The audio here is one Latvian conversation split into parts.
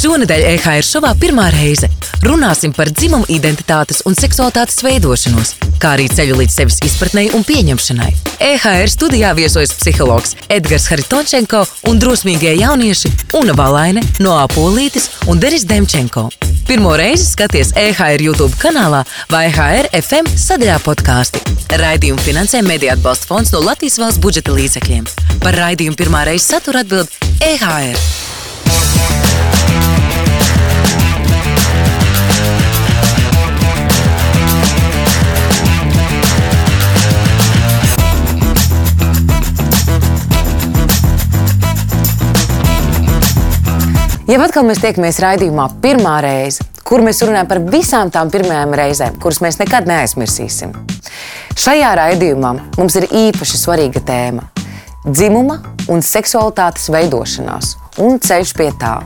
Šonadēļ EHR šovā pirmā reize runāsim par dzimumu identitātes un seksualitātes veidošanos, kā arī ceļu līdz sevis izpratnei un pieņemšanai. EHR studijā viesojas psihologs Edgars Haritončenko un drosmīgie jaunieši Una Valaine no Apolītes un Deris Demčenko. Pirmo reizi skaties EHR YouTube kanālā vai EHR FM sadaļā podkāsti. Raidījumu finansē Mediju atbalsta fonds no Latvijas valsts budžeta līdzekļiem. Par raidījumu pirmā reize satura atbild EHR. Jau atkal mēs tiekamies raidījumā pirmā reize, kur mēs runājam par visām tām pirmajām reizēm, kuras mēs nekad neaizmirsīsim. Šajā raidījumā mums ir īpaši svarīga tēma - dzimuma un seksualitātes veidošanās un ceļš pie tā.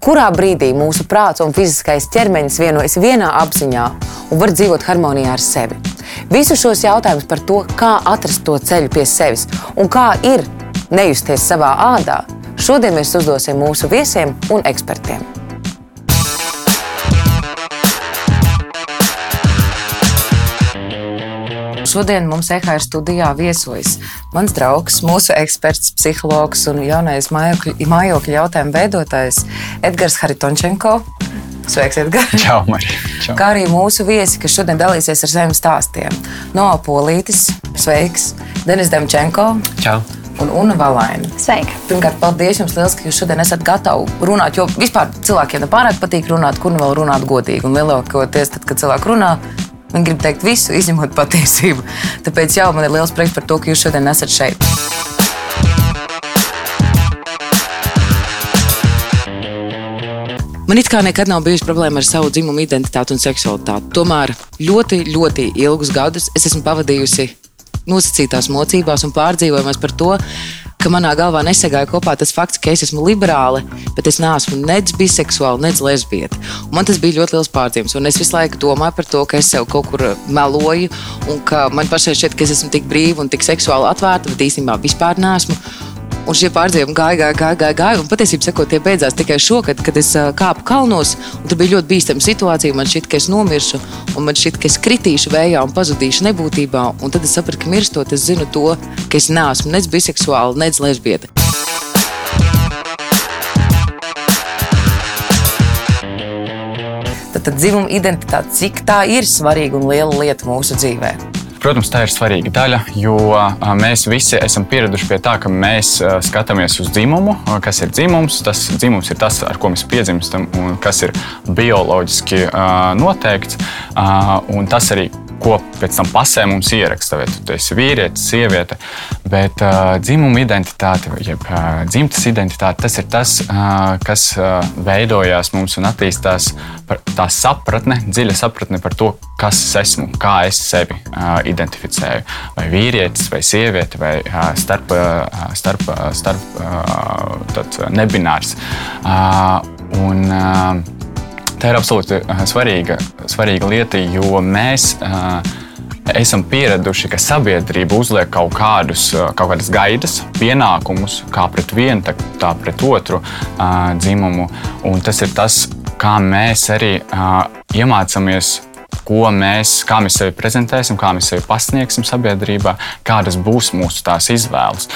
Kurā brīdī mūsu prāts un fiziskais ķermenis vienojas vienā apziņā un var dzīvot harmonijā ar sevi? Visus šos jautājumus par to, kā atrast to ceļu pie sevis un kā ir nejusties savā ādā, Šodien mēs uzdosim mūsu viesiem un ekspertiem. Šodien mums EHR studijā viesojas mans draugs, mūsu eksperts, psihologs un jaunais mājokļu jautājumu veidotājs Edgars Haritončenko. Sveiks, Edgars! Čau, Marija! Kā arī mūsu viesi, kas šodien dalīsies ar saviem stāstiem. No Polītis, sveiks! Denis Demčenko! Čau! Un Una Valaina. Sveika! Pirmkārt, paldies jums liels, ka jūs šodien esat gatavi runāt, jo vispār cilvēkiem nepārāk patīk runāt, kur nu vēl runāt godīgi. Un lielākoties, tad, kad cilvēki runā, viņi grib teikt visu, izņemot patiesību. Tāpēc jau man ir liels prieks par to, ka jūs šodien esat šeit. Man it kā nekad nav bijusi problēma ar savu dzimumu identitāti un seksualitāti. Tomēr ļoti, ļoti ilgus gadus es esmu pavadījusi nosacītās mocībās un pārdzīvojumos par to, ka manā galvā nesagāja kopā tas fakts, ka es esmu liberāli, bet es neesmu nec biseksuāli, nec lesbieta. Un man tas bija ļoti liels pārdzīvums. Un es visu laiku domāju par to, ka es sev kaut kur meloju, un ka man pašai šķiet, ka es esmu tik brīva un tik seksuāli atvērta, bet īstenībā vispār neesmu. Un šie pārdzīvumi gāja, gāja, gāja, gāja, gāja. Un patiesībā sakot, tie beidzās tikai šogad, kad es kāpu kalnos. Tur bija ļoti bīstama situācija. Man šķiet, ka es nomiršu, un man šķiet, ka es kritīšu vējā un pazudīšu nebūtībā. Un tad es sapratu, ka mirstot, es zinu to, ka es neesmu nec biseksuāla, nec lesbieta. Tad, tad dzimuma identitāte, cik tā ir svarīga un liela lieta mūsu dzīvēm? Protams, tā ir svarīga daļa, jo mēs visi esam pieraduši pie tā, ka mēs skatāmies uz dzimumu. Kas ir dzimums? Tas dzimums ir tas, ar ko mēs piedzimstam, un kas ir bioloģiski noteikts. Un tas arī ko pēc tam pasē mums ieraksta. Vai tu esi vīrietis, sieviete, bet uh, dzimuma identitāte, jeb uh, dzimtas identitāte, tas ir tas, uh, kas uh, veidojās mums un attīstās par tā sapratne, dziļa sapratne par to, kas es esmu, kā es sevi uh, identificēju. Vai vīrietis, vai sieviete, vai uh, starp, uh, starp, uh, starp uh, nebinārs. Uh, un, uh, Tā ir absolūti uh, svarīga, svarīga lieta, jo mēs uh, esam pieraduši, ka sabiedrība uzliek kaut, kādus, uh, kaut kādas gaidas, pienākumus, kā pret vienu, tā, tā pret otru dzimumu. Un tas ir tas, kā mēs arī iemācāmies ko mēs, kā mēs sevi prezentēsim, kā mēs sevi pasniegsim sabiedrībā, kādas būs mūsu tās izvēles,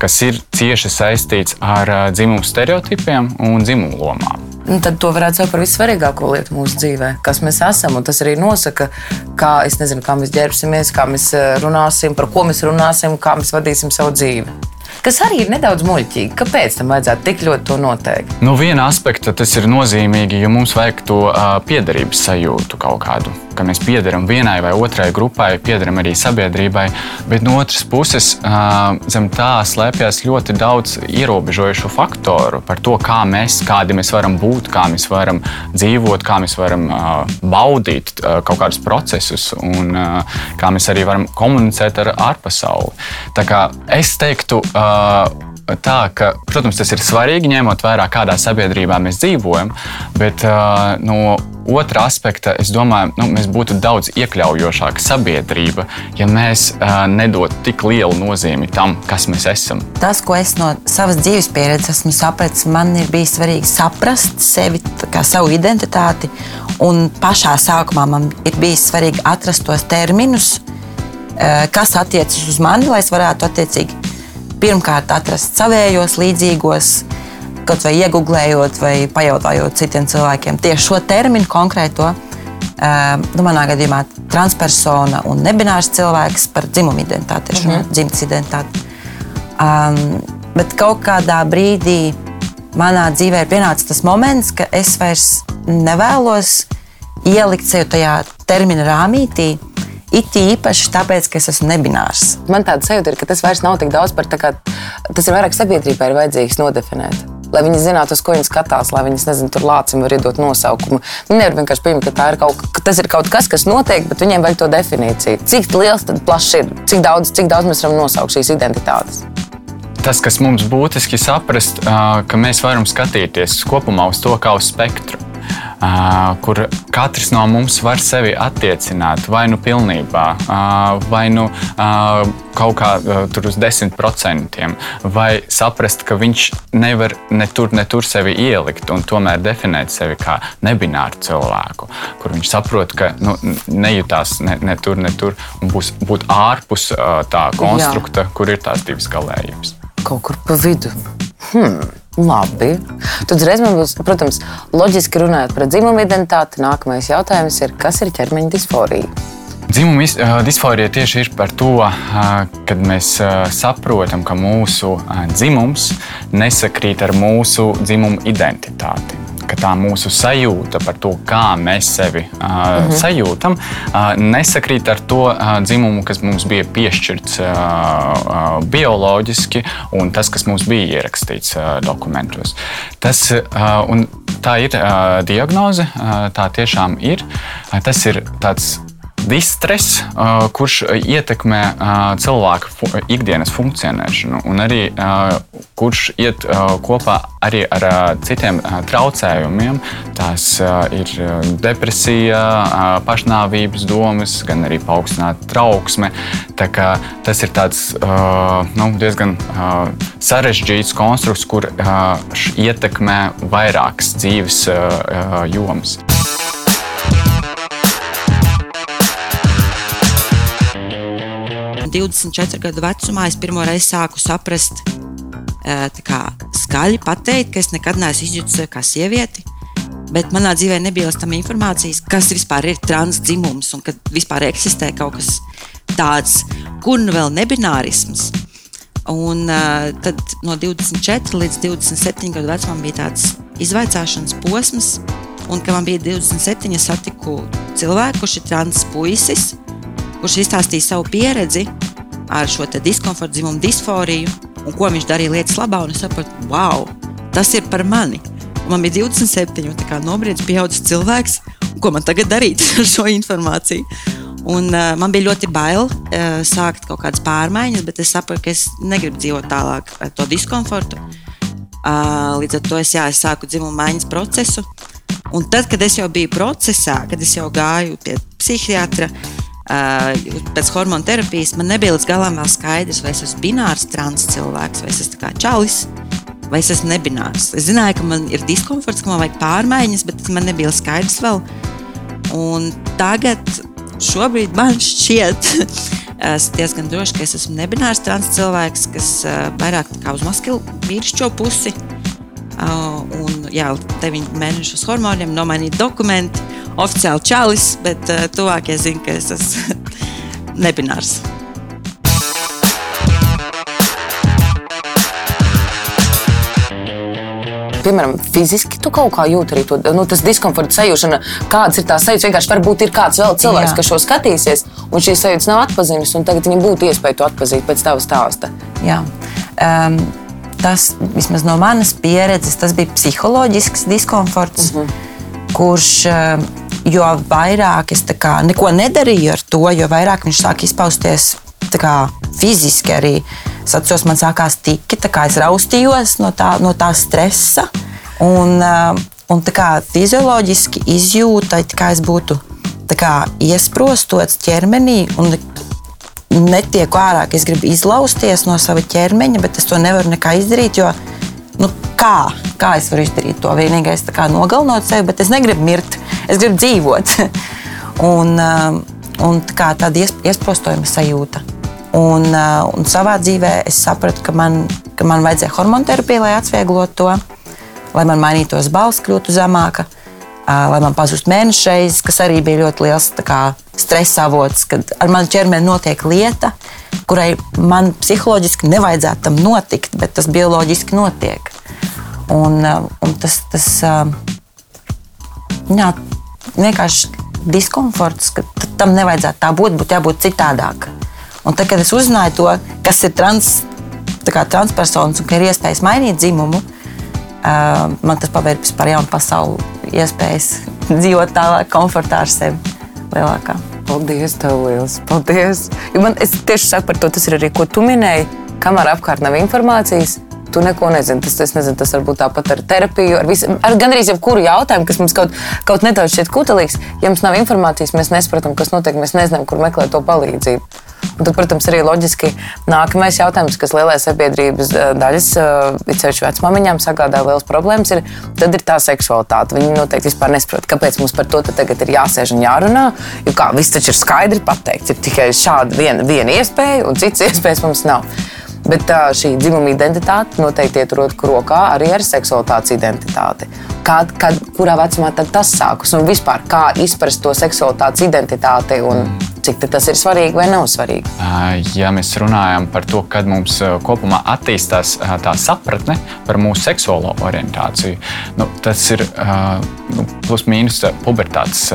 kas ir cieši saistīts ar dzimumu stereotipiem un dzimumu lomām. Un tad to varētu saukt par vissvarīgāko lietu mūsu dzīvē, kas mēs esam. Tas arī nosaka, kā, nezinu, kā mēs ģērbsimies, kā mēs runāsim, par ko mēs runāsim, kā mēs vadīsim savu dzīvi kas arī ir nedaudz muļķīgi. Kāpēc tam vajadzētu tik ļoti to noteikt? No viena aspekta tas ir nozīmīgi, jo mums vajag to uh, piederības sajūtu kaut kādu ka mēs piederam vienai vai otrai grupai, piederam arī sabiedrībai, bet no otras puses zem tā slēpjas ļoti daudz ierobežojušu faktoru par to, kā mēs, kādi mēs varam būt, kā mēs varam dzīvot, kā mēs varam baudīt kaut kādus procesus un kā mēs arī varam komunicēt ar ārpasauli. Tā kā es teiktu, tā, ka, protams, tas ir svarīgi, ņemot vērā, kādā sabiedrībā mēs dzīvojam, bet uh, no otra aspekta, es domāju, nu, mēs būtu daudz iekļaujošāka sabiedrība, ja mēs uh, nedotu tik lielu nozīmi tam, kas mēs esam. Tas, ko es no savas dzīves pieredzes esmu sapratis, man ir bijis svarīgi saprast sevi, kā savu identitāti. Un pašā sākumā man ir bijis svarīgi atrast tos terminus, kas attiecas uz mani, lai es varētu attiecīgi pirmkārt atrast savējos, līdzīgos, kaut vai iegūlējot, vai pajautājot citiem cilvēkiem tieši šo terminu konkrēto. Nu, manā gadījumā transpersona un nebinārs cilvēks par dzimumu identitāti, mm -hmm. dzimtas identitāti. Um, bet kaut kādā brīdī manā dzīvē ir pienācis tas moments, ka es vairs nevēlos ielikt sevi tajā termina rāmītī, It īpaši tāpēc, ka es esmu nebinārs. Man tāda sajūta ir, ka tas vairs nav tik daudz par to, ka tas ir vairāk sabiedrībai ir vajadzīgs nodefinēt. Lai viņi zinātu, uz ko viņi skatās, lai viņi nezinu, tur lācim var iedot nosaukumu. Viņi nevar vienkārši pieņemt, ka, ir kaut, ka tas ir kaut kas, kas notiek, bet viņiem vajag to definīciju. Cik liels tad plašs ir, cik daudz, cik daudz mēs varam nosaukt šīs identitātes. Tas, kas mums būtiski saprast, ka mēs varam skatīties kopumā uz to kā uz spektru kur katrs no mums var sevi attiecināt vai nu pilnībā, vai nu kaut kā tur uz desmit procentiem, vai saprast, ka viņš nevar ne tur, ne tur sevi ielikt un tomēr definēt sevi kā nebināru cilvēku, kur viņš saprot, ka nu, nejūtās ne, ne tur, ne tur un būs būt ārpus tā konstrukta, Jā. kur ir tās divas galējības. Kaut kur pa vidu. Hmm. Labi. Tad uzreiz man būs, protams, loģiski runājot par dzimumu identitāti. Nākamais jautājums ir, kas ir ķermeņa disforija? Dzimuma disforija tieši ir par to, kad mēs saprotam, ka mūsu dzimums nesakrīt ar mūsu dzimumu identitāti ka tā mūsu sajūta par to, kā mēs sevi uh, mm -hmm. sajūtam, uh, nesakrīt ar to uh, dzimumu, kas mums bija piešķirts uh, uh, bioloģiski, un tas, kas mums bija ierakstīts uh, dokumentos. Tas, uh, tā ir uh, diagnoze, uh, tā tiešām ir. Uh, tas ir tāds distress, uh, kurš ietekmē uh, cilvēka fu ikdienas funkcionēšanu, un arī uh, kurš iet kopā arī ar citiem traucējumiem. Tās ir depresija, pašnāvības domas, gan arī paaugstināta trauksme. Tas ir tāds, nu, diezgan sarežģīts konstrukts, kur ietekmē vairākas dzīves jomas. 24 gadu vecumā es pirmo reizi sāku saprast, kā skaļi pateikt, ka es nekad neesmu izjutis sevi kā sievieti. Bet manā dzīvē nebija tam informācijas, kas vispār ir transdzimums un ka vispār eksistē kaut kas tāds, kur nu vēl nebinārisms. Un uh, tad no 24 līdz 27 gadu vecumam bija tāds izvaicāšanas posms, un kad man bija 27, es satiku cilvēku, kurš ir trans puisis, kurš izstāstīja savu pieredzi ar šo diskomfortu, dzimumu disforiju un ko viņš darīja lietas labā. Es sapratu, wow, tas ir par mani. Un man bija 27, un tā kā nobriedzis, pieaudzis cilvēks, ko man tagad darīt ar šo informāciju. Un, uh, man bija ļoti bail uh, sākt kaut kādas pārmaiņas, bet es sapratu, ka es negribu dzīvot tālāk ar to diskomfortu. Uh, līdz ar to es, jā, es sāku dzimumu maiņas procesu. Un tad, kad es jau biju procesā, kad es jau gāju pie psihiatra, uh, pēc hormonu terapijas man nebija līdz galam skaidrs, vai es esmu binārs trans cilvēks, vai es esmu kā čalis, vai es esmu nebinārs. Es zināju, ka man ir diskomforts, ka man vajag pārmaiņas, bet man nebija skaidrs vēl. Un tagad, šobrīd man šķiet, es diezgan droši, ka es esmu nebinārs trans cilvēks, kas vairāk uz maskilu vīrišķo pusi. Un jā, 9 mēnešus hormoniem nomainīt dokumenti oficiāli čalis, bet uh, tuvākie zina, ka es esmu nebinārs. piemēram, fiziski tu kaut kā jūti arī to nu, diskomforta sajūšanu. Kādas ir tās sajūtas? Vienkārši varbūt ir kāds vēl cilvēks, Jā. kas šo skatīsies, un šīs sajūtas nav atpazīstamas, un tagad viņam būtu iespēja to atpazīt pēc tava stāsta. Jā. Um, tas vismaz no manas pieredzes, tas bija psiholoģisks diskomforts, mm -hmm. kurš. Uh, jo vairāk es kā, neko nedarīju ar to, jo vairāk viņš sāk izpausties kā, fiziski arī. Es atceros, man sākās tiki, kā es raustījos no tā, no tā stresa. Un, uh, un tā kā fizioloģiski izjūta, kā es būtu kā, iesprostots ķermenī un netieku ārā, ka es gribu izlausties no sava ķermeņa, bet es to nevaru nekā izdarīt. Jo, nu, kā? kā es varu izdarīt to? Vienīgais ir nogalinot sevi, bet es negribu mirt, es gribu dzīvot. un, un tā tāda iesprostojuma sajūta. Un, uh, un savā dzīvē es sapratu, ka man, ka man vajadzēja hormonu terapiju, lai atvieglotu to, lai man mainītos balss, kļūtu zemāka, lai man pazustu mēnešu reizes, kas arī bija ļoti liels kā, stresa avots, kad ar manu ķermeni notiek lieta, kurai man psiholoģiski nevajadzētu tam notikt, bet tas bioloģiski notiek. Un, un tas, tas jā, vienkārši diskomforts, ka tam nevajadzētu tā būt, būtu jābūt citādākam. Un tad, kad es uzzināju to, kas ir trans, transpersonas un ka ir iespējas mainīt dzimumu, man tas pavērs par jaunu pasauli, iespējas dzīvot tālāk, komfortā ar sevi lielākā. Paldies, tev liels! Paldies! Jo man, tieši saku par to, tas ir arī, ko tu minēji. Kamēr apkārt nav informācijas, tu neko nezini. Tas, es nezinu, tas var būt tāpat ar terapiju, ar, visu, ar gandrīz jebkuru jautājumu, kas mums kaut, kaut nedaudz šķiet kutelīgs. Ja mums nav informācijas, mēs nesaprotam, kas notiek, mēs nezinām, kur meklēt to palīdzību. Un tad, protams, arī loģiski nākamais jautājums, kas lielai sabiedrības eh, daļas, eh, it sevišķi vecmāmiņām, sagādā liels problēmas, ir, tad ir tā seksualitāte. Viņi noteikti vispār nesaprot, kāpēc mums par to tagad ir jāsēž un jārunā. Jo kā viss taču ir skaidri pateikts, ir tikai šāda viena, viena iespēja, un citas iespējas mums nav. Bet tā, šī dzimuma identitāte noteikti iet roku rokā arī ar seksualitātes identitāti. Kad, kad, kurā vecumā tas sākas un vispār kā izprast to seksualitātes identitāti un cik tas ir svarīgi vai nav svarīgi? Ja mēs runājam par to, kad mums kopumā attīstās tā sapratne par mūsu seksuālo orientāciju, nu, tas ir nu, plus mīnus pubertātes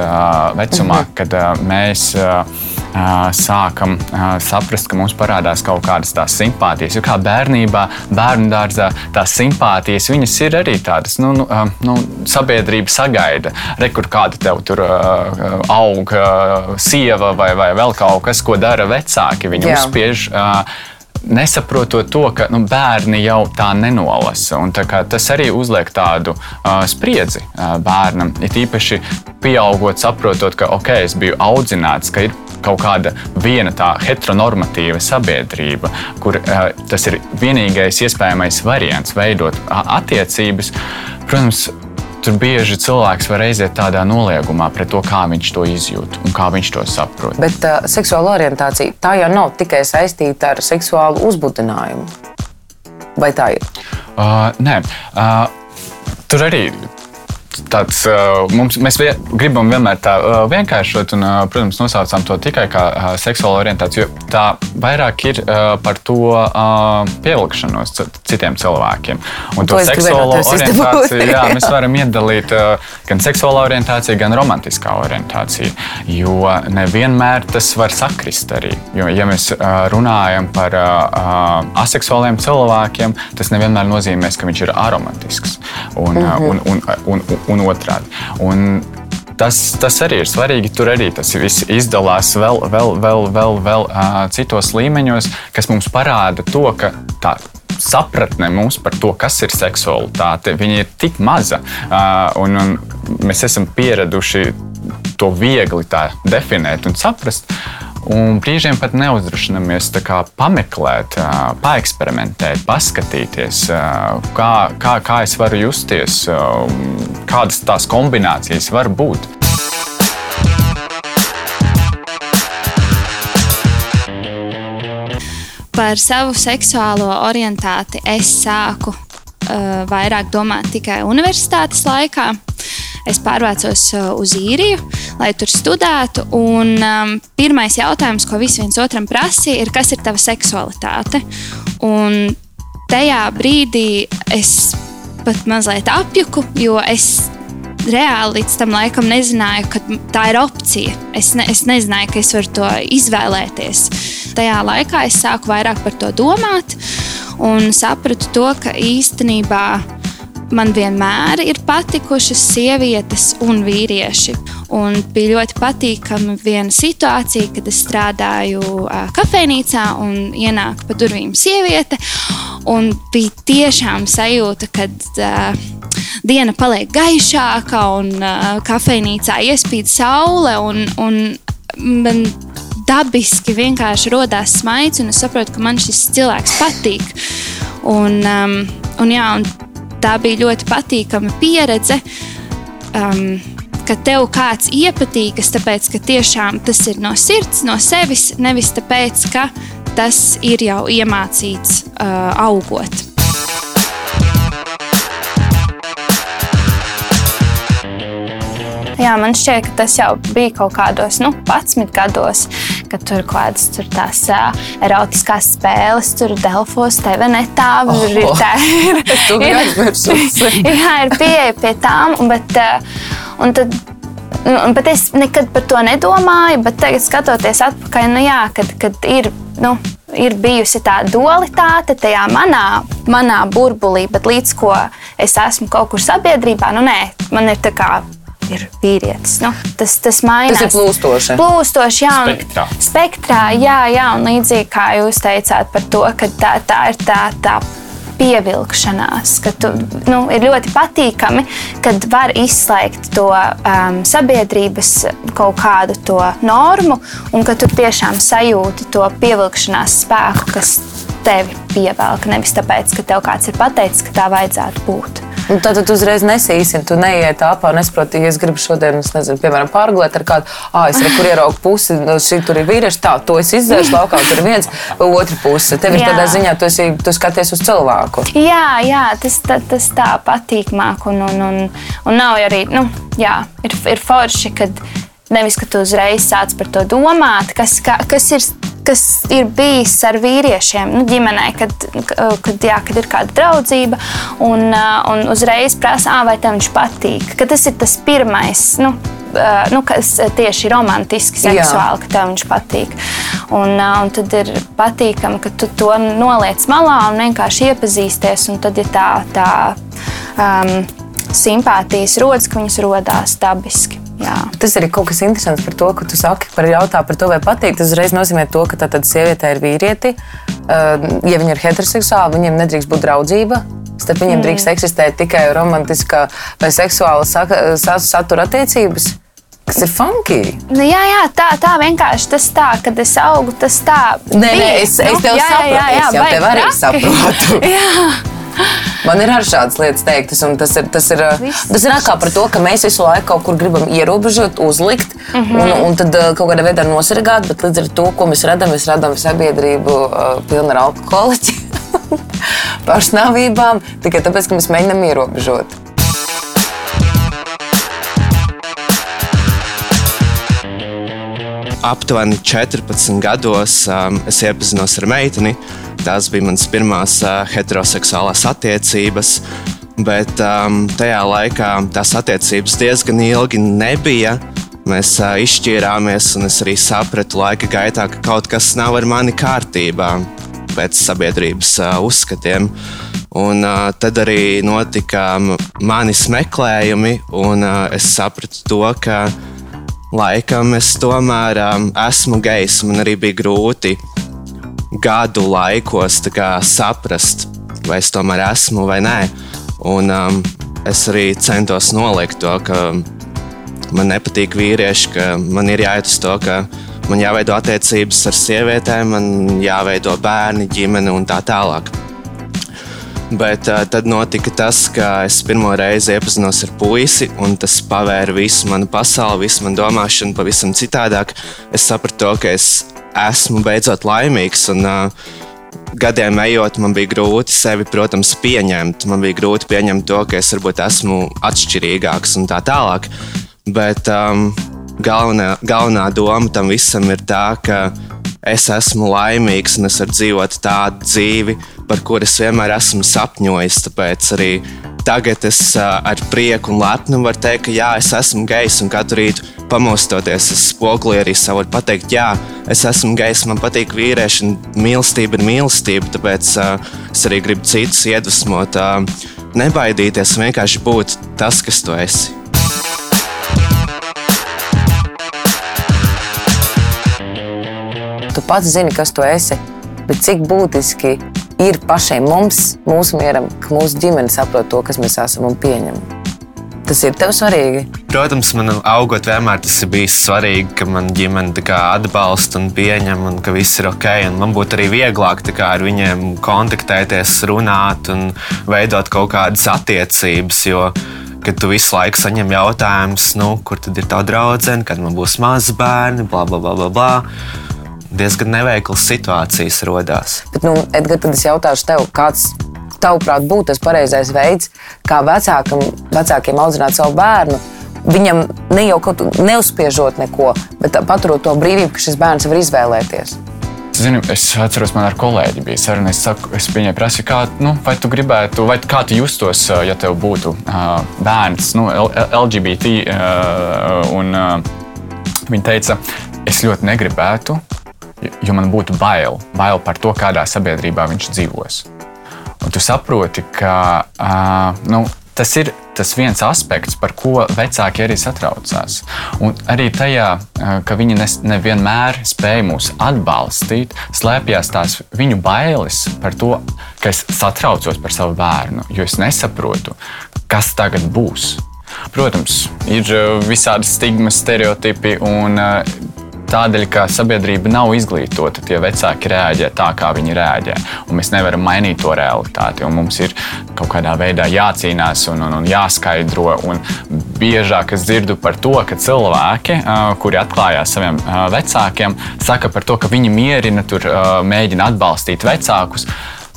vecumā, mhm. kad mēs sākam saprast, ka mums parādās kaut kādas tās simpātijas. Jo kā bērnībā, bērnu dārzā, tās simpātijas viņas ir arī tādas, nu, nu, nu sabiedrība sagaida, re, kur kāda tev tur aug, sieva vai, vai vēl kaut kas, ko dara vecāki. Viņi uzspiež nesaprotot to, ka nu, bērni jau tā nenolasa. Tā tas arī uzliek tādu uh, spriedzi uh, bērnam. Ir īpaši pieaugot, saprotot, ka ok, es biju audzināts, ka ir kaut kāda viena tā heteronormatīva sabiedrība, kur uh, tas ir vienīgais iespējamais variants veidot attiecības. Protams, Tur bieži cilvēks var aiziet tādā noliegumā pret to, kā viņš to izjūt un kā viņš to saprot. Bet uh, seksuāla orientācija tā jau nav tikai saistīta ar seksuālu uzbudinājumu. Vai tā ir? Uh, nē, uh, tur arī tāds, mums, mēs vie, gribam vienmēr tā vienkāršot, un, protams, nosaucam to tikai kā seksuālu orientāciju, tā vairāk ir par to pievilkšanos citiem cilvēkiem. Un to, to seksuālo orientāciju jā, mēs varam iedalīt gan seksuālā orientācija, gan romantiskā orientācija, jo nevienmēr tas var sakrist arī. Jo, ja mēs runājam par aseksuāliem cilvēkiem, tas nevienmēr nozīmē, ka viņš ir aromantisks. Un, mm -hmm. un, un, un, un, un otrādi. Un tas, tas arī ir svarīgi. Tur arī tas viss izdalās vēl, vēl, vēl, vēl, vēl uh, citos līmeņos, kas mums parāda to, ka tā sapratne mums par to, kas ir seksualitāte, ir tik maza. Uh, un, un mēs esam pieraduši to viegli definēt un saprast. Un brīžiem pat neuzdrošinamies pameklēt, paeksperimentēt, paskatīties, kā, kā, kā es varu justies, kādas tās kombinācijas var būt. Par savu seksuālo orientāciju es sāku uh, vairāk domāt tikai universitātes laikā. Es pārvācos uh, uz īriju, lai tur studētu. Un, um, pirmais jautājums, ko visi viens otram prasīja, ir, kas ir tava seksualitāte? Un tajā brīdī es pat mazliet apjuku, jo es reāli līdz tam laikam nezināju, ka tā ir opcija. Es, ne, es nezināju, ka es varu to izvēlēties. Tajā laikā es sāku vairāk par to domāt un sapratu to, ka īstenībā man vienmēr ir patikušas sievietes un vīrieši. Un bija ļoti patīkami viena situācija, kad es strādāju kafejnīcā un ienāk pa durvīm sieviete. Bija tiešām sajūta, ka uh, diena paliek gaišāka un uh, kafejnīcā iespīd saule. Un, un man dabiski vienkārši radās smaids, un es saprotu, ka man šis cilvēks patīk. Un, um, un, jā, un tā bija ļoti patīkama pieredze. Um, ka tev kāds iepatīkas, tāpēc ka tiešām tas ir no sirds, no sevis, nevis tāpēc, ka tas ir jau iemācīts uh, augot. Jā, man šķiet, ka tas jau bija kaut kādos nu, 11 gados, kad tur kaut kādas tur tās uh, erotiskās spēles, tur Delfos, TVNetā. Oh, ir tā, ir, ir, jā, ir pieeja pie tām, bet, uh, un tad, nu, bet es nekad par to nedomāju, bet tagad skatoties atpakaļ, nu jā, kad, kad ir. Nu, ir bijusi tā dualitāte tajā manā, manā burbulī, bet līdz ko es esmu kaut kur sabiedrībā, nu nē, man ir tā kā ir vīrietis. Nu, tas, tas mainās. Tas ir plūstoši. Plūstoši, jā. Un, spektrā. spektrā, jā, jā. Un līdzīgi kā jūs teicāt par to, ka tā, tā ir tā. tā pievilkšanās, ka tu, nu, ir ļoti patīkami, kad var izslēgt to um, sabiedrības kaut kādu to normu, un ka tu tiešām sajūti to pievilkšanās spēku, kas tevi pievelk. Nevis tāpēc, ka tev kāds ir pateicis, ka tā vajadzētu būt. Nu, tad tu uzreiz nesīsi, tu neiet un nesaproti, ja es gribu šodien, es nezinu, piemēram, pārgulēt ar kādu, ah, es kur ieraugu pusi, no šī tur ir vīrieši, tā, to es izdzēšu laukā, tur ir viens, otra puse. Tev ir tādā ziņā, tu, esi, tu skaties uz cilvēku. Jā, jā, tas, tā, tas tā patīkmāk un, un, un, un nav arī, nu, jā, ir, ir forši, kad nevis, ka tu uzreiz sāc par to domāt, kas, ka, kas ir kas ir bijis ar vīriešiem nu, ģimenē, kad, kad, jā, kad ir kāda draudzība, un, un uzreiz prasa, vai tam viņš patīk. Ka tas ir tas pirmais. Nu, nu, kas tieši romantiski, seksuāli, jā. ka tev viņš patīk. Un, un tad ir patīkami, ka tu to noliec malā un vienkārši iepazīsties. Un tad ir tā, tā um, simpātijas rodas, ka viņas rodās dabiski. Jā. Tas arī kaut kas interesants par to, ka tu saki par jautājumu par to, vai patīk. Tas uzreiz nozīmē to, ka tad sieviete ir vīrieti. Ja viņa ir heteroseksuāla, viņiem nedrīkst būt draudzība. Starp viņiem mm. drīkst eksistēt tikai romantiskā vai seksuāla satura attiecības. Kas ir funky? Nu, jā, jā, tā, tā vienkārši tas tā, kad es augu, tas tā. Nē, nē es, es nu, tev jā, saprotu. Jā, jā, jā, es jau tev arī saprotu. Man ir arī šādas lietas teiktas, un tas ir, tas ir, Viss. tas ir kā par to, ka mēs visu laiku kaut kur gribam ierobežot, uzlikt, mm -hmm. un, un tad uh, kaut kādā veidā nosargāt, bet līdz ar to, ko mēs redzam, mēs redzam sabiedrību uh, pilnu ar alkoholiķiem, pašnāvībām, tikai tāpēc, ka mēs mēģinām ierobežot. Aptuveni 14 gados um, es iepazinos ar meiteni, Tās bija manas pirmās heteroseksuālās attiecības, bet um, tajā laikā tās attiecības diezgan ilgi nebija. Mēs uh, izšķīrāmies, un es arī sapratu laika gaitā, ka kaut kas nav ar mani kārtībā pēc sabiedrības uh, uzskatiem. Un, uh, tad arī notika manis meklējumi, un uh, es sapratu to, ka laikam es tomēr um, esmu gejs. Man arī bija grūti gadu laikos kā, saprast, vai es tomēr esmu vai nē. Un, um, es arī centos nolikt to, ka man nepatīk vīrieši, ka man ir jāiet uz to, ka man jāveido attiecības ar sievietēm, man jāveido bērni, ģimene un tā tālāk. Bet uh, tad notika tas, ka es pirmo reizi iepazinos ar puisi, un tas pavēra visu manu pasauli, visu manu domāšanu pavisam citādāk. Es sapratu, ka es esmu beidzot laimīgs. Un, uh, Gadiem ejot, man bija grūti sevi, protams, pieņemt. Man bija grūti pieņemt to, ka es varbūt esmu atšķirīgāks un tā tālāk. Bet um, galvenā, galvenā doma tam visam ir tā, ka es esmu laimīgs un es varu dzīvot tādu dzīvi, par kuru es vienmēr esmu sapņojis. Tāpēc arī tagad es ar prieku un lepnumu varu teikt, ka jā, es esmu gejs un katru rītu pamostoties uz spoguli arī savu varu pateikt, jā, es esmu gejs, man patīk vīrieši un mīlestība ir mīlestība. Tāpēc uh, es arī gribu citus iedvesmot, uh, nebaidīties vienkārši būt tas, kas tu esi. Tu pats zini, kas tu esi, bet cik būtiski ir pašiem mums, mūsu mieram, ka mūsu ģimene saprot to, kas mēs esam un pieņem. Tas ir tev svarīgi. Protams, man augot vienmēr tas ir bijis svarīgi, ka man ģimene atbalsta un pieņem, un ka viss ir ok. Un man būtu arī vieglāk kā, ar viņiem kontaktēties, runāt un veidot kaut kādas attiecības. Jo, kad tu visu laiku saņem jautājumus, nu, kur tad ir tā draudzene, kad man būs mazi bērni, bla, bla, bla, bla, bla. Diezgan neveiklas situācijas radās. Bet, nu, Edgars, tad es jautāšu tev, kāds tavuprāt, būtu tas pareizais veids, kā vecākam, vecākiem audzināt savu bērnu? Viņam ne jau kaut kā neuzspiežot neko, bet paturot to brīvību, ka šis bērns var izvēlēties. Zinu, es atceros, man ar kolēģi bija saruna. Es, saku, es viņai prasīju, kā, nu, vai tu gribētu, vai kā tu justos, ja tev būtu uh, bērns, nu, LGBT. Uh, un, uh, viņa teica, es ļoti negribētu, jo man būtu bail, bail par to, kādā sabiedrībā viņš dzīvos. Un tu saproti, ka uh, nu, tas ir tas viens aspekts, par ko vecāki arī satraucās. Un arī tajā, ka viņi nevienmēr spēja mūs atbalstīt, slēpjas tās viņu bailes par to, ka es satraucos par savu bērnu, jo es nesaprotu, kas tagad būs. Protams, ir visādi stigmas, stereotipi un Tādēļ, ka sabiedrība nav izglītota, tie vecāki reaģē tā, kā viņi reaģē. Mēs nevaram mainīt to realitāti. Mums ir kaut kādā veidā jācīnās un, un, un jāskaidro. Un biežāk es dzirdu par to, ka cilvēki, kuri atklājās saviem vecākiem, saka par to, ka viņi mierina, tur, mēģina atbalstīt vecākus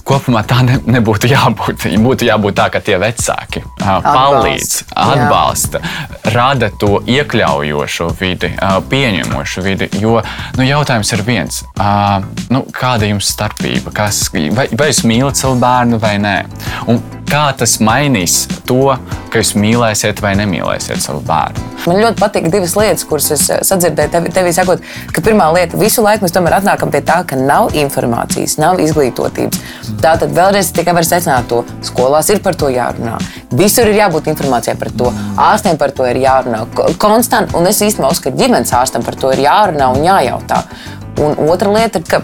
kopumā tā ne, nebūtu jābūt. Būtu jābūt tā, ka tie vecāki palīdz, atbalsta, Jā. rada to iekļaujošo vidi, pieņemošu vidi. Jo nu, jautājums ir viens, nu, kāda ir jums starpība? Kas, vai, vai jūs mīlat savu bērnu vai nē? Un kā tas mainīs to, ka jūs mīlēsiet vai nemīlēsiet savu bērnu? Man ļoti patīk divas lietas, kuras es sadzirdēju tevi, tevi sakot, ka pirmā lieta, visu laiku mēs tomēr atnākam pie tā, ka nav informācijas, nav izglītotības. Tā tad vēlreiz tikai var secināt to, skolās ir par to jārunā. Visur ir jābūt informācijai par to, ārstiem par to ir jārunā. Konstant, un es īstenībā uzskatu, ka ģimenes ārstam par to ir jārunā un jājautā. Un otra lieta ka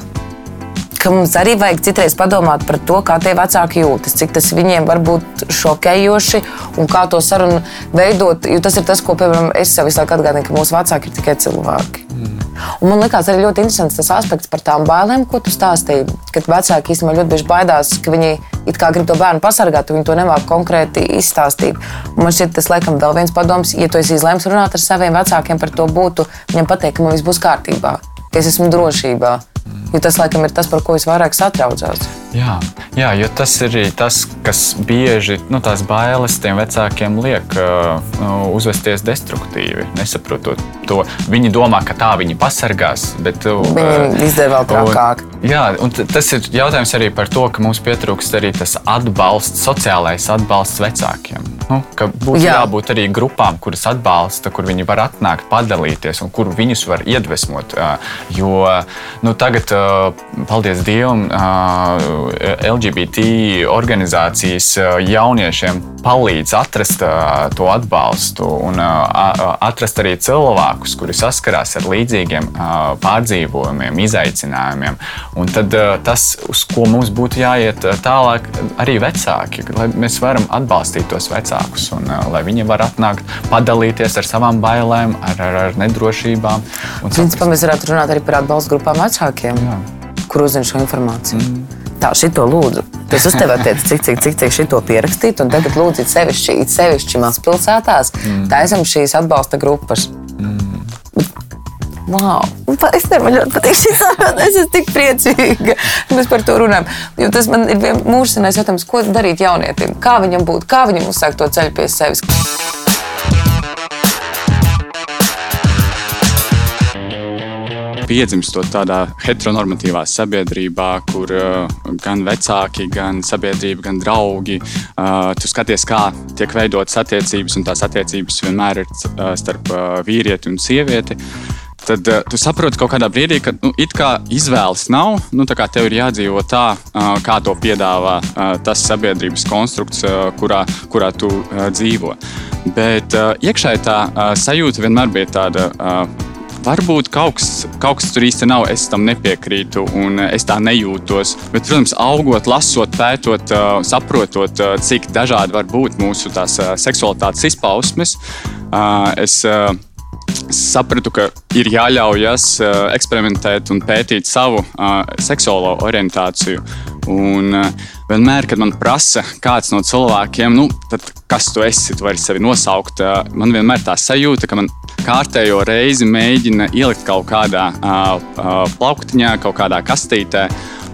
ka mums arī vajag citreiz padomāt par to, kā tie vecāki jūtas, cik tas viņiem var būt šokējoši un kā to sarunu veidot. Jo tas ir tas, ko piemēram, es sev visu laiku atgādinu, ka mūsu vecāki ir tikai cilvēki. Mm. Un man liekas, arī ļoti interesants tas aspekts par tām bailēm, ko tu stāstīji. Kad vecāki īstenībā ļoti bieži baidās, ka viņi grib to bērnu pasargāt, viņi to nemāķi konkrēti izstāstīt. Un man šķiet, tas laikam vēl viens padoms, ja tu esi izlēms runāt ar saviem vecākiem par to, būtu viņam pateikt, ka man viss būs kārtībā, ka es esmu drošībā. Jo tas, laikam, ir tas, par ko es vairāk satraucos. Jā, jā, jo tas ir tas, kas bieži nu, tās bailes tiem vecākiem liek uh, uzvesties destruktīvi, nesaprotot to. Viņi domā, ka tā viņi pasargās, bet uh, viņi izdara vēl trakāk. Un, jā, un tas ir jautājums arī par to, ka mums pietrūkst arī tas atbalsts, sociālais atbalsts vecākiem. Nu, būtu Jā. jābūt arī grupām, kuras atbalsta, kur viņi var atnākt, padalīties un kur viņus var iedvesmot. Jo nu, tagad, paldies Dievam, LGBT organizācijas jauniešiem palīdz atrast to atbalstu un atrast arī cilvēkus, kuri saskarās ar līdzīgiem pārdzīvojumiem, izaicinājumiem. Un tad tas, uz ko mums būtu jāiet tālāk, arī vecāki, lai mēs varam atbalstīt tos vecākus un uh, lai viņi var atnākt, padalīties ar savām bailēm, ar, ar, ar nedrošībām. Principā mēs varētu runāt arī par atbalstu grupām vecākiem, Jā. kur uzzina šo informāciju. Mm. Tā, šito lūdzu. Es uz tevi attiecu, cik, cik, cik, cik šito pierakstīt, un tagad lūdzu, it sevišķi, it sevišķi mazpilsētās, mm. taisam šīs atbalsta grupas. Wow. Es nevaru ļoti patīk šī saruna. Es esmu tik priecīga, ka mēs par to runājam. Jo tas man ir mūžsinājums jautājums, ko darīt jaunietim. Kā viņam būt, kā viņam uzsākt to ceļu pie sevis. piedzimstot tādā heteronormatīvā sabiedrībā, kur uh, gan vecāki, gan sabiedrība, gan draugi, uh, tu skaties, kā tiek veidotas attiecības, un tās attiecības vienmēr ir uh, starp uh, vīrieti un sievieti. Uh, tad uh, tu saproti kaut kādā brīdī, ka nu, it kā izvēles nav. Nu, tev ir jādzīvo tā, uh, kā to piedāvā uh, tas sabiedrības konstrukts, uh, kurā, kurā tu uh, dzīvo. Bet uh, iekšēji tā uh, sajūta vienmēr bija tāda. Uh, varbūt kaut kas, kaut kas tur īsti nav, es tam nepiekrītu un es tā nejūtos. Bet, protams, augot, lasot, pētot, saprotot, cik dažādi var būt mūsu tās seksualitātes izpausmes, es sapratu, ka ir jāļaujas eksperimentēt un pētīt savu seksuālo orientāciju. Un vienmēr, kad man prasa kāds no cilvēkiem, nu, kas tu esi, tu vari sevi nosaukt, man vienmēr tā sajūta, ka man kārtējo reizi mēģina ielikt kaut kādā plauktiņā, kaut kādā kastītē.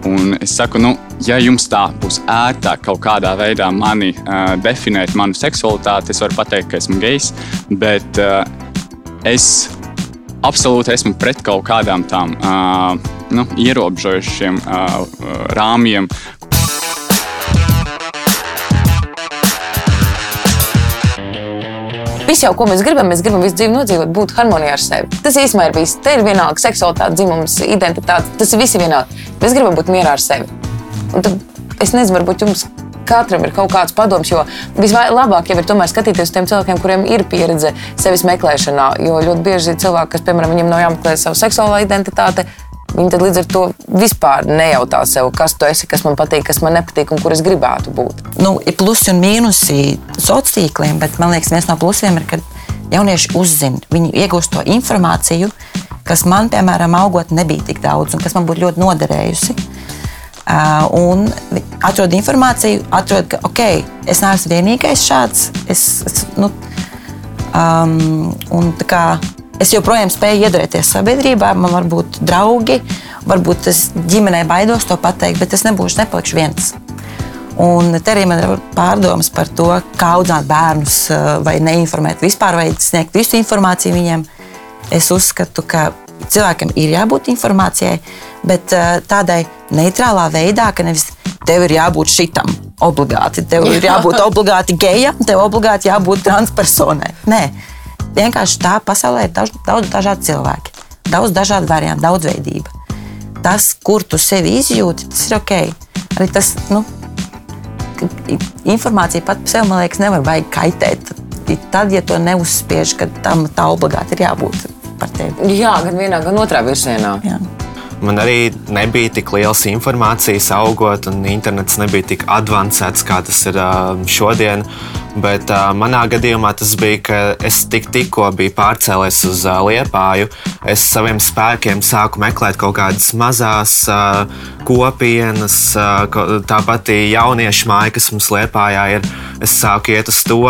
Un es saku, nu, ja jums tā būs ērtāk kaut kādā veidā mani uh, definēt, manu seksualitāti, es varu pateikt, ka esmu gejs, bet uh, es absolūti esmu pret kaut kādām tām uh, nu, ierobežojušiem uh, rāmjiem. Viss jau, ko mēs gribam, mēs gribam visu dzīvi nodzīvot, būt harmonijā ar sevi. Tas īstenībā ir viss. Te ir vienalga seksualitāte, dzimums, identitāte. Tas ir viss vienalga. Mēs gribam būt mierā ar sevi. Un tad es nezinu, varbūt jums katram ir kaut kāds padoms, jo vislabāk jau ir tomēr skatīties uz tiem cilvēkiem, kuriem ir pieredze sevis meklēšanā. Jo ļoti bieži cilvēki, kas, piemēram, viņiem nav jāmeklē savu seksuālā identitāte, Viņi tad līdz ar to vispār nejautā sev, kas tu esi, kas man patīk, kas man nepatīk un kur es gribētu būt. Nu, ir plusi un mīnusi sociāliem tīkliem, bet man liekas, viens no plusiem ir, ka jaunieši uzzina, viņi iegūst to informāciju, kas man, piemēram, augot, nebija tik daudz un kas man būtu ļoti noderējusi. Uh, un atrod informāciju, atrod, ka ok, es neesmu vienīgais šāds. Es, es, nu, um, un, kā, es joprojām spēju iedarboties sabiedrībā, man var būt draugi, varbūt es ģimenē baidos to pateikt, bet es nebūšu nepalikšu viens. Un te arī man ir pārdomas par to, kā audzināt bērnus, vai neinformēt vispār, vai sniegt visu informāciju viņiem. Es uzskatu, ka cilvēkam ir jābūt informācijai, bet uh, tādai neitrālā veidā, ka nevis tev ir jābūt šitam obligāti, tev ir jābūt obligāti gejam, tev obligāti jābūt transpersonai. Nē, vienkārši tā pasaulē ir daudz, daudz dažādu cilvēku, daudz dažādu variantu, daudzveidība. Tas, kur tu sevi izjūti, tas ir ok. Arī tas, nu, informācija pat par sevi, man liekas, nevar baigi kaitēt. Tad, ja to neuzspiež, ka tam tā obligāti ir jābūt par tevi. Jā, gan vienā, gan otrā virzienā. Jā. Man arī nebija tik liels informācijas augot, un internets nebija tik avansēts, kā tas ir šodien. Bet uh, manā gadījumā tas bija, ka es tik, tikko biju pārcēlies uz uh, Liepāju. Es saviem spēkiem sāku meklēt kaut kādas mazas uh, kopienas, uh, tāpat jauniešu māja, kas mums Liepājā ir. Es sāku iet uz to,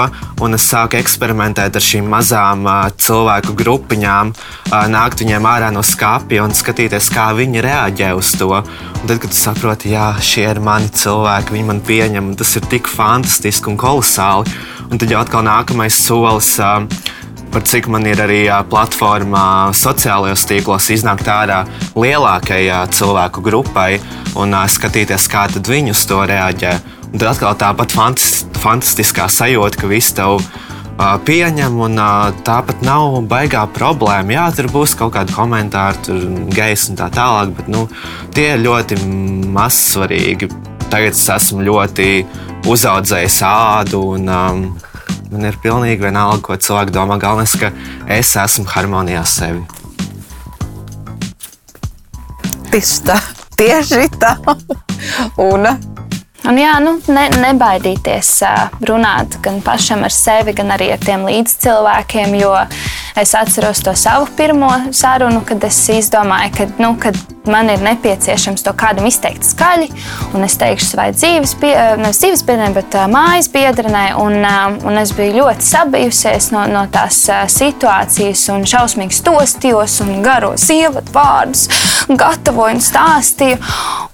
un es sāku eksperimentēt ar šīm mazām uh, cilvēku grupiņām, uh, nākt viņiem ārā no skāpja un skatīties, kā viņi reaģē uz to. Un tad, kad tu saproti, jā, šie ir mani cilvēki, viņi man pieņem, tas ir tik fantastiski un kolosāli. Un tad jau atkal nākamais solis. Par cik man ir arī platforma sociālajos tīklos, iznākt ārā lielākajai cilvēku grupai un skatīties, kā viņi uz to reaģē. Un tad atkal tāpat fantastiskā sajūta, ka visi tev pieņem, un tāpat nav baigā problēma. Jā, tur būs kaut kādi komentāri, tur gejs un tā tālāk, bet nu, tie ir ļoti mazsvarīgi. Tagad es esmu ļoti uzaudzējis ādu. Un, um, man ir pilnīgi vienalga, ko cilvēki domā. Galvenais, ka es esmu harmonijā ar sevi. Tieši tā, tieši tā. Un, Un jā, nu, ne, nebaidīties runāt gan pašam ar sevi, gan arī ar tiem līdzcilvēkiem. Jo es atceros to savu pirmo sarunu, kad es izdomāju, ka, nu, kad man ir nepieciešams to kādam izteikt skaļi, es teikšu savai dzīves, pie, eh, nevis dzīves biedrenei, bet uh, mājas biedrenei. Un, uh, un es biju ļoti sabijusies no, no tās situācijas, un šausmīgi stostījos un garos ievadu vārdus, gatavoju un stāstīju.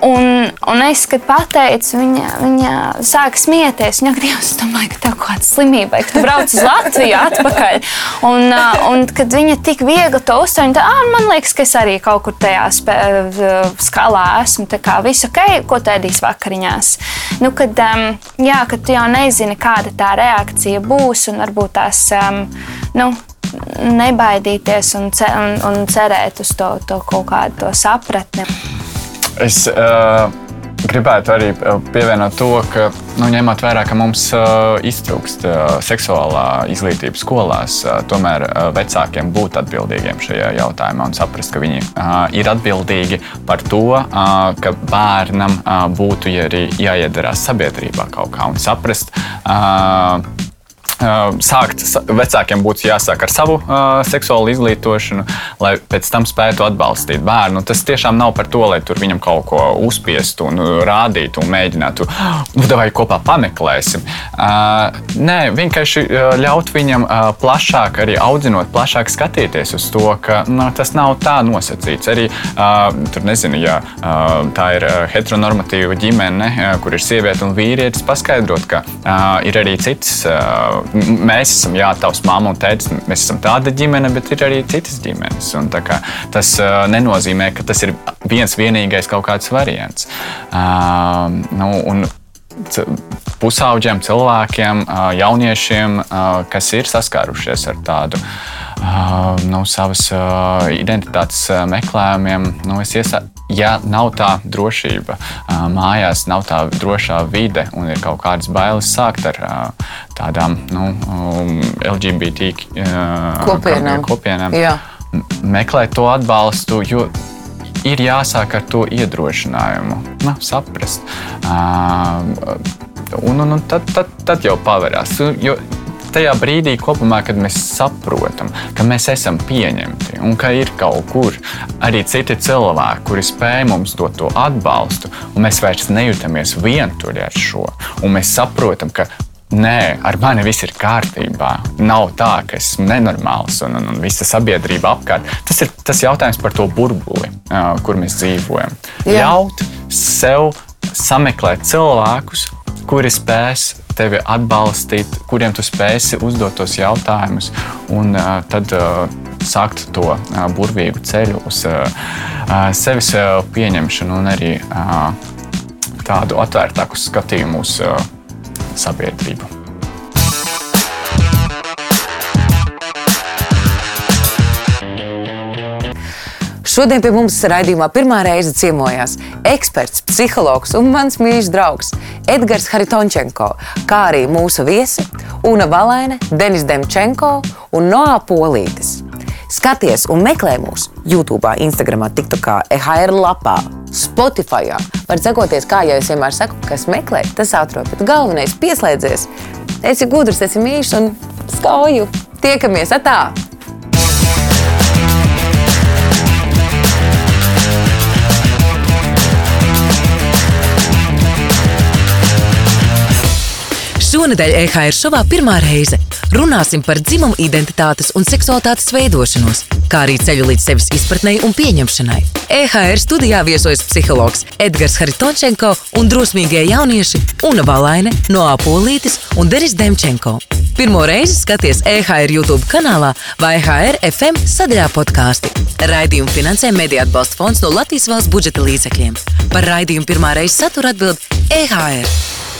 Un, un es, kad pateicu, viņa, viņa sāka smieties. Viņa teica, ka tev kaut kāda slimība, ka tu brauc uz Latviju atpakaļ. Un, un kad viņa tik viegli to uztver, tad ah, man liekas, ka es arī kaut kur tajā spēlēju skalā esmu. Tā kā viss ok, ko tēdīs vakariņās. Nu, kad, um, jā, kad tu jau nezini, kāda tā reakcija būs, un varbūt tās um, nu, nebaidīties un, ce un, un cerēt uz to, to kaut kādu to sapratni. Es uh, gribētu arī pievienot to, ka nu, ņemot vērā, ka mums uh, iztrūkst uh, seksuālā izglītība skolās, uh, tomēr uh, vecākiem būt atbildīgiem šajā jautājumā un saprast, ka viņi uh, ir atbildīgi par to, uh, ka bērnam uh, būtu ja arī jāiedarās sabiedrībā kaut kā un saprast. Uh, sākt, vecākiem būtu jāsāk ar savu uh, seksuālu izglītošanu, lai pēc tam spētu atbalstīt bērnu. Tas tiešām nav par to, lai tur viņam kaut ko uzspiestu un rādītu un mēģinātu, nu, vai kopā pameklēsim. Uh, nē, vienkārši ļaut viņam uh, plašāk, arī audzinot, plašāk skatīties uz to, ka nu, tas nav tā nosacīts. Arī uh, tur nezinu, ja uh, tā ir heteronormatīva ģimene, uh, kur ir sieviete un vīrietis, paskaidrot, ka uh, ir arī citas. Uh, mēs esam, jā, tavs mamma un tēvs, mēs esam tāda ģimene, bet ir arī citas ģimenes. Tas uh, nenozīmē, ka tas ir viens vienīgais kaut kāds variants. Uh, nu, un, pusauģiem cilvēkiem, jauniešiem, kas ir saskārušies ar tādu nu, savas identitātes meklējumiem. Nu, es iesa, ja nav tā drošība mājās, nav tā drošā vide un ir kaut kādas bailes sākt ar tādām nu, um, LGBT kopienām. kopienām. Jā. Meklēt to atbalstu, jo ir jāsāk ar to iedrošinājumu, nu, saprast. Un, un, un tad, tad, tad jau pavērās. Jo tajā brīdī, kopumā, kad mēs saprotam, ka mēs esam pieņemti un ka ir kaut kur arī citi cilvēki, kuri spēj mums dot to atbalstu, un mēs vairs nejūtamies vientuļi ar šo, un mēs saprotam, ka Nē, ar mani viss ir kārtībā. Nav tā, ka esmu nenormāls un, un, un visa sabiedrība apkārt. Tas ir tas jautājums par to burbuli, kur mēs dzīvojam. Jā. Ļaut sev sameklēt cilvēkus, kuri spēs tevi atbalstīt, kuriem tu spēsi uzdot tos jautājumus, un uh, tad uh, sākt to uh, burvīgu ceļu uz uh, sevis uh, pieņemšanu un arī uh, tādu atvērtāku skatījumu uz uh, sabiedrību. Šodien pie mums raidījumā pirmā reize ciemojās eksperts, psihologs un mans mīļš draugs Edgars Haritončenko, kā arī mūsu viesi Una Valēne, Denis Demčenko un Noā Polītis. Skaties un meklē mūsu YouTube, Instagram, TikTokā, EHR lapā, Spotify. Var sekoties, kā jau es vienmēr saku, kas meklē, tas atrod. Bet galvenais - pieslēdzies. Esi gudrs, esi mīļš un skauju. Tiekamies atā! Šonadēļ EHR šovā pirmā reize runāsim par dzimumu identitātes un seksualitātes veidošanos, kā arī ceļu līdz sevis izpratnei un pieņemšanai. EHR studijā viesojas psihologs Edgars Haritončenko un drosmīgie jaunieši Una Valaine, Noā Polītis un Denis Demčenko. Pirmo reizi skaties EHR YouTube kanālā vai EHR FM sadaļā podkāsti. Raidījumu finansē Mediju atbalsta fonds no Latvijas valsts budžeta līdzekļiem. Par raidījumu pirmā reize satura atbild EHR.